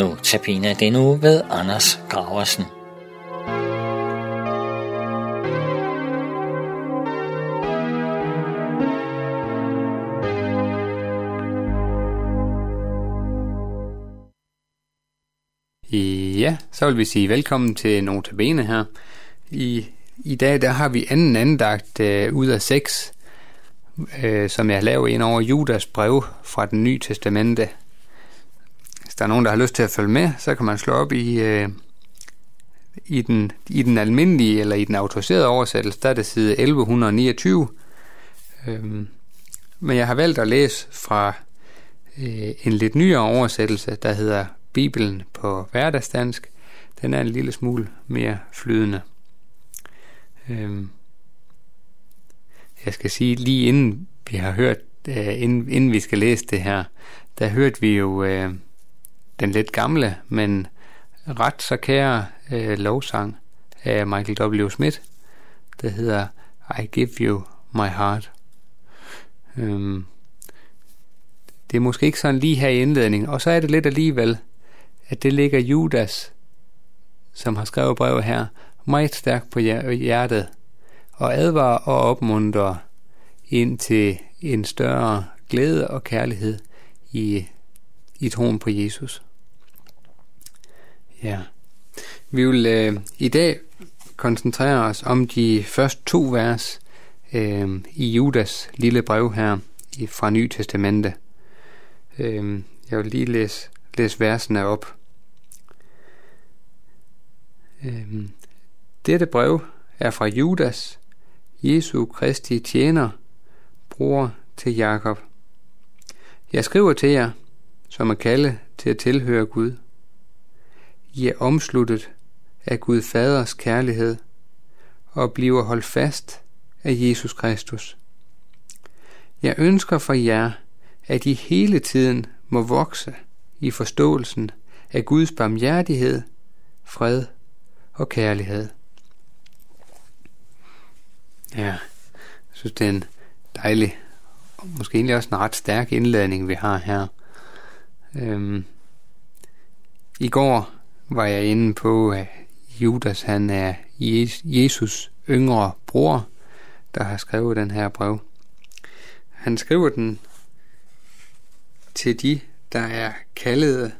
Nu tabiner den uge ved Anders Graversen. Ja, så vil vi sige velkommen til Notabene her. I, I dag der har vi anden andagt øh, ud af seks, øh, som jeg laver ind over Judas brev fra den nye testamente. Der er nogen, der har lyst til at følge med, så kan man slå op i, øh, i, den, i den almindelige eller i den autoriserede oversættelse, der er det side 1129. Øhm, men jeg har valgt at læse fra øh, en lidt nyere oversættelse, der hedder Bibelen på hverdagsdansk, den er en lille smule mere flydende. Øhm, jeg skal sige, lige inden vi har hørt, øh, inden, inden vi skal læse det her, der hørte vi jo øh, den lidt gamle, men ret så kære øh, lovsang af Michael W. Smith, der hedder I Give You My Heart. Øhm, det er måske ikke sådan lige her i indledningen, og så er det lidt alligevel, at det ligger Judas, som har skrevet brevet her, meget stærkt på hjertet, og advarer og opmuntrer ind til en større glæde og kærlighed i, i troen på Jesus. Ja. Vi vil øh, i dag koncentrere os om de første to vers øh, i Judas lille brev her i, fra Ny Testamente. Øh, jeg vil lige læse, læse versene op. Øh, dette brev er fra Judas, Jesu Kristi tjener, bror til Jakob. Jeg skriver til jer, som er kaldet til at tilhøre Gud. I er omsluttet af Gud Faders kærlighed og bliver holdt fast af Jesus Kristus. Jeg ønsker for jer, at I hele tiden må vokse i forståelsen af Guds barmhjertighed, fred og kærlighed. Ja, jeg synes, det er en dejlig, og måske egentlig også en ret stærk indladning, vi har her. Øhm, I går var jeg inde på, at Judas han er Jesus yngre bror, der har skrevet den her brev. Han skriver den til de, der er kaldet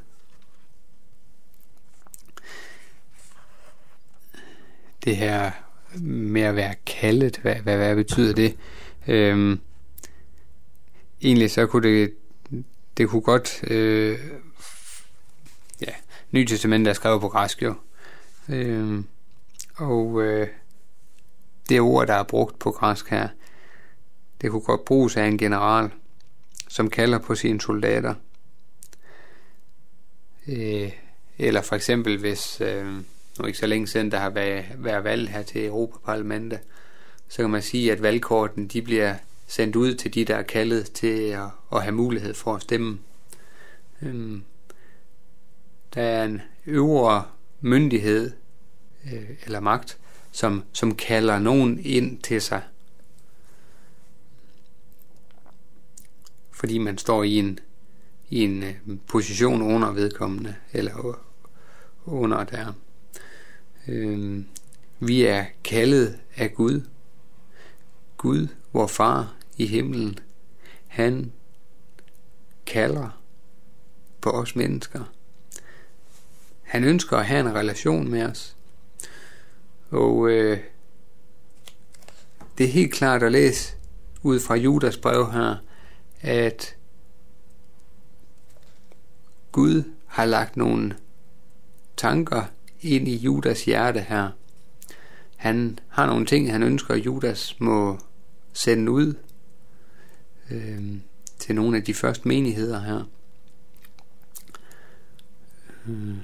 det her med at være kaldet, hvad, hvad, hvad betyder det? Øhm, egentlig så kunne det, det kunne godt, øh, Nye Testament er skrevet på græsk jo, øhm, og øh, det ord, der er brugt på græsk her, det kunne godt bruges af en general, som kalder på sine soldater. Øh, eller for eksempel hvis, øh, nu ikke så længe siden, der har været, været valg her til Europaparlamentet, så kan man sige, at valgkorten de bliver sendt ud til de, der er kaldet til at, at have mulighed for at stemme. Øhm, der er en øvre myndighed øh, eller magt, som, som kalder nogen ind til sig. Fordi man står i en, i en øh, position under vedkommende, eller under der. Øh, vi er kaldet af Gud. Gud, vor far i himlen, han kalder på os mennesker. Han ønsker at have en relation med os. Og øh, det er helt klart at læse ud fra Judas brev her, at Gud har lagt nogle tanker ind i Judas hjerte her. Han har nogle ting, han ønsker, at Judas må sende ud øh, til nogle af de første menigheder her. Øh,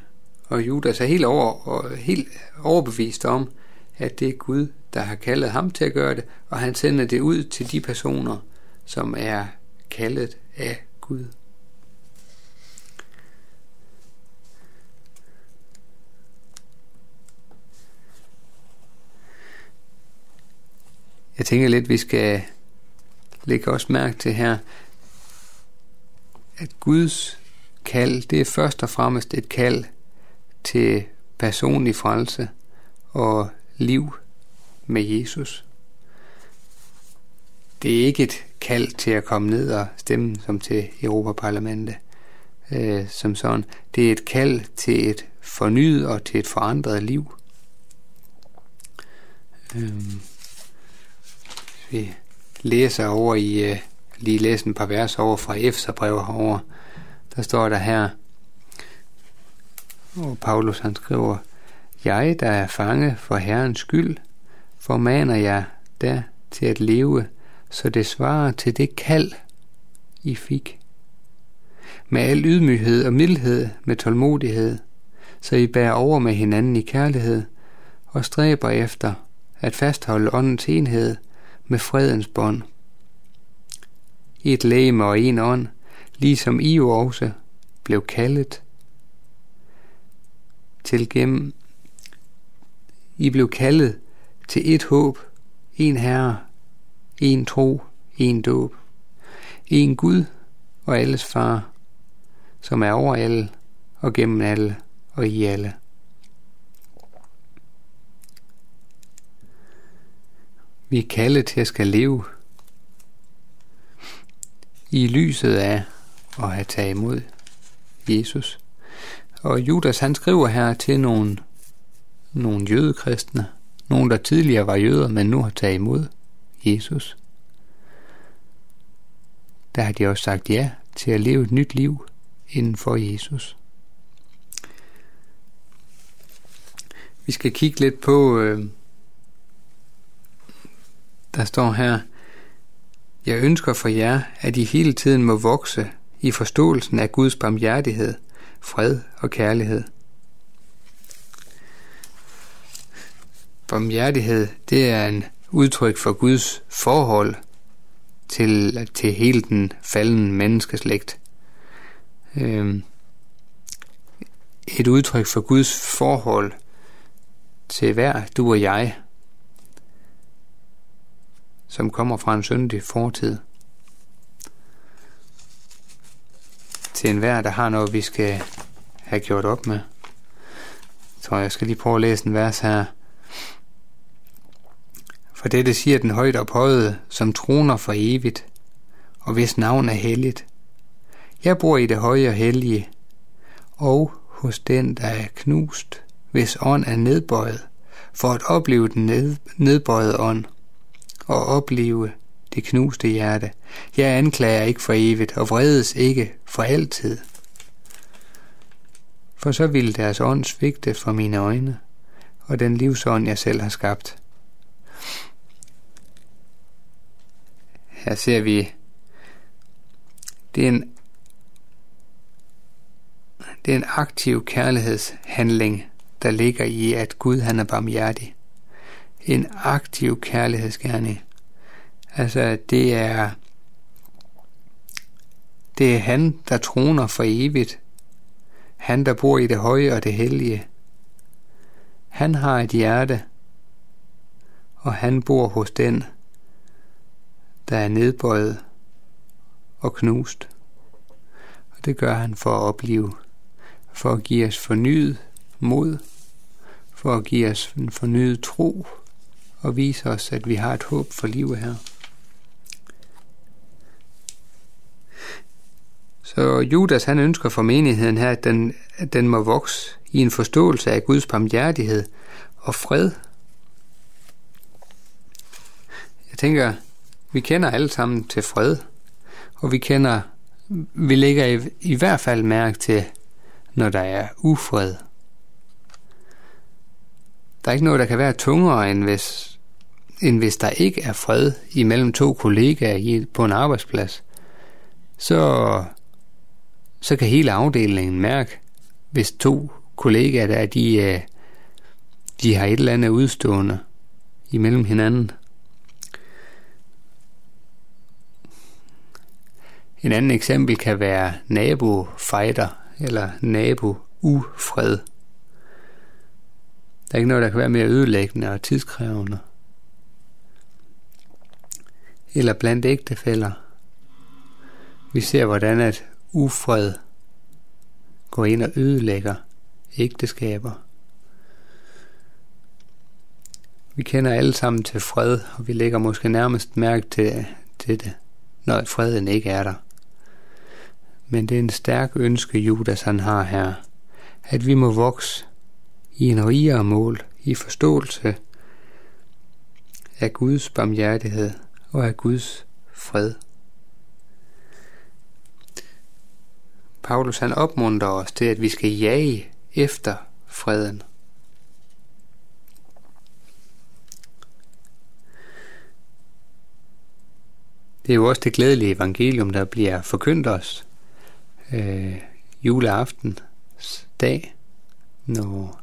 og Judas er helt, over, og helt overbevist om, at det er Gud, der har kaldet ham til at gøre det, og han sender det ud til de personer, som er kaldet af Gud. Jeg tænker lidt, vi skal lægge også mærke til her, at Guds kald, det er først og fremmest et kald til personlig frelse og liv med Jesus. Det er ikke et kald til at komme ned og stemme som til Europaparlamentet øh, som sådan. Det er et kald til et fornyet og til et forandret liv. Øhm, vi læser over i, øh, lige læse en par vers over fra Efterbrev herover. Der står der her, og Paulus han skriver, Jeg, der er fange for Herrens skyld, formaner jeg der til at leve, så det svarer til det kald, I fik. Med al ydmyghed og mildhed, med tålmodighed, så I bærer over med hinanden i kærlighed, og stræber efter at fastholde åndens enhed med fredens bånd. Et læme og en ånd, ligesom I jo også blev kaldet til gennem I blev kaldet til et håb, en herre, en tro, en dåb, en Gud og alles far, som er over alle og gennem alle og i alle. Vi er kaldet til at skal leve i lyset af at have taget imod Jesus. Og Judas han skriver her til nogle, nogle jødekristne, nogle der tidligere var jøder, men nu har taget imod Jesus. Der har de også sagt ja til at leve et nyt liv inden for Jesus. Vi skal kigge lidt på, øh, der står her, jeg ønsker for jer, at I hele tiden må vokse i forståelsen af Guds barmhjertighed, fred og kærlighed. Barmhjertighed, det er en udtryk for Guds forhold til, til hele den faldende menneskeslægt. Øhm, et udtryk for Guds forhold til hver du og jeg, som kommer fra en syndig fortid. Til enhver, der har noget, vi skal have gjort op med. Så jeg skal lige prøve at læse en vers her. For dette siger den højt ophøjede, som troner for evigt, og hvis navn er helligt. Jeg bor i det høje og hellige, og hos den, der er knust, hvis ånd er nedbøjet, for at opleve den ned, nedbøjede ånd, og opleve det knuste hjerte. Jeg anklager ikke for evigt, og vredes ikke for altid. For så ville deres ånd svigte for mine øjne, og den livsånd, jeg selv har skabt. Her ser vi, det er en, det er en aktiv kærlighedshandling, der ligger i, at Gud han er barmhjertig. En aktiv kærlighedsgerning. Altså, det er, det er han, der troner for evigt. Han, der bor i det høje og det hellige. Han har et hjerte, og han bor hos den, der er nedbøjet og knust. Og det gør han for at opleve, for at give os fornyet mod, for at give os en fornyet tro og vise os, at vi har et håb for livet her. Så Judas han ønsker for menigheden her, at den, at den må vokse i en forståelse af Guds barmhjertighed og fred. Jeg tænker, vi kender alle sammen til fred, og vi kender, vi lægger i, i hvert fald mærke til, når der er ufred. Der er ikke noget, der kan være tungere, end hvis, end hvis der ikke er fred imellem to kollegaer på en arbejdsplads. Så, så kan hele afdelingen mærke, hvis to kollegaer der, de, øh, de har et eller andet udstående imellem hinanden. En anden eksempel kan være nabo-fighter eller nabo-ufred. Der er ikke noget, der kan være mere ødelæggende og tidskrævende. Eller blandt ægtefælder. Vi ser, hvordan at ufred går ind og ødelægger ægteskaber. Vi kender alle sammen til fred, og vi lægger måske nærmest mærke til, til det, når freden ikke er der. Men det er en stærk ønske, Judas han har her, at vi må vokse i en rigere mål, i forståelse af Guds barmhjertighed og af Guds fred. Paulus han opmuntrer os til, at vi skal jage efter freden. Det er jo også det glædelige evangelium, der bliver forkyndt os øh, juleaftens dag, når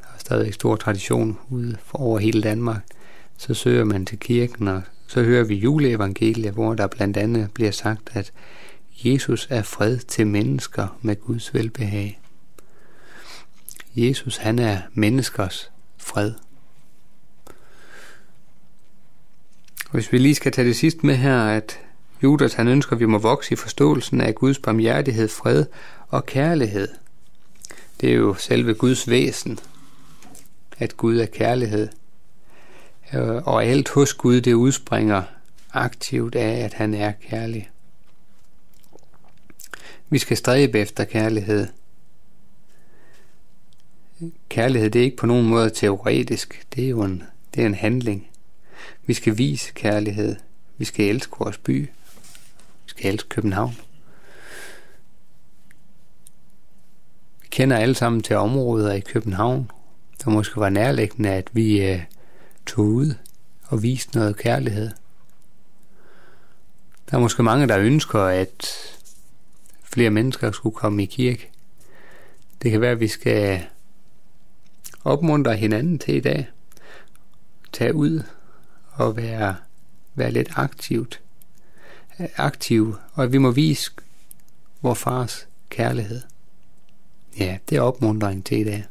der er stadig stor tradition ude over hele Danmark, så søger man til kirken, og så hører vi juleevangeliet, hvor der blandt andet bliver sagt, at Jesus er fred til mennesker med Guds velbehag. Jesus han er menneskers fred. Hvis vi lige skal tage det sidste med her, at Judas han ønsker, at vi må vokse i forståelsen af Guds barmhjertighed, fred og kærlighed. Det er jo selve Guds væsen, at Gud er kærlighed. Øh, og alt hos Gud, det udspringer aktivt af, at han er kærlig. Vi skal stræbe efter kærlighed. Kærlighed, det er ikke på nogen måde teoretisk. Det er jo en, det er en handling. Vi skal vise kærlighed. Vi skal elske vores by. Vi skal elske København. Vi kender alle sammen til områder i København, der måske var nærliggende, at vi øh, tog ud og viste noget kærlighed. Der er måske mange, der ønsker, at flere mennesker skulle komme i kirke. Det kan være, at vi skal opmuntre hinanden til i dag. Tage ud og være, være lidt aktivt. Aktiv, og at vi må vise vor fars kærlighed. Ja, det er opmuntring til i dag.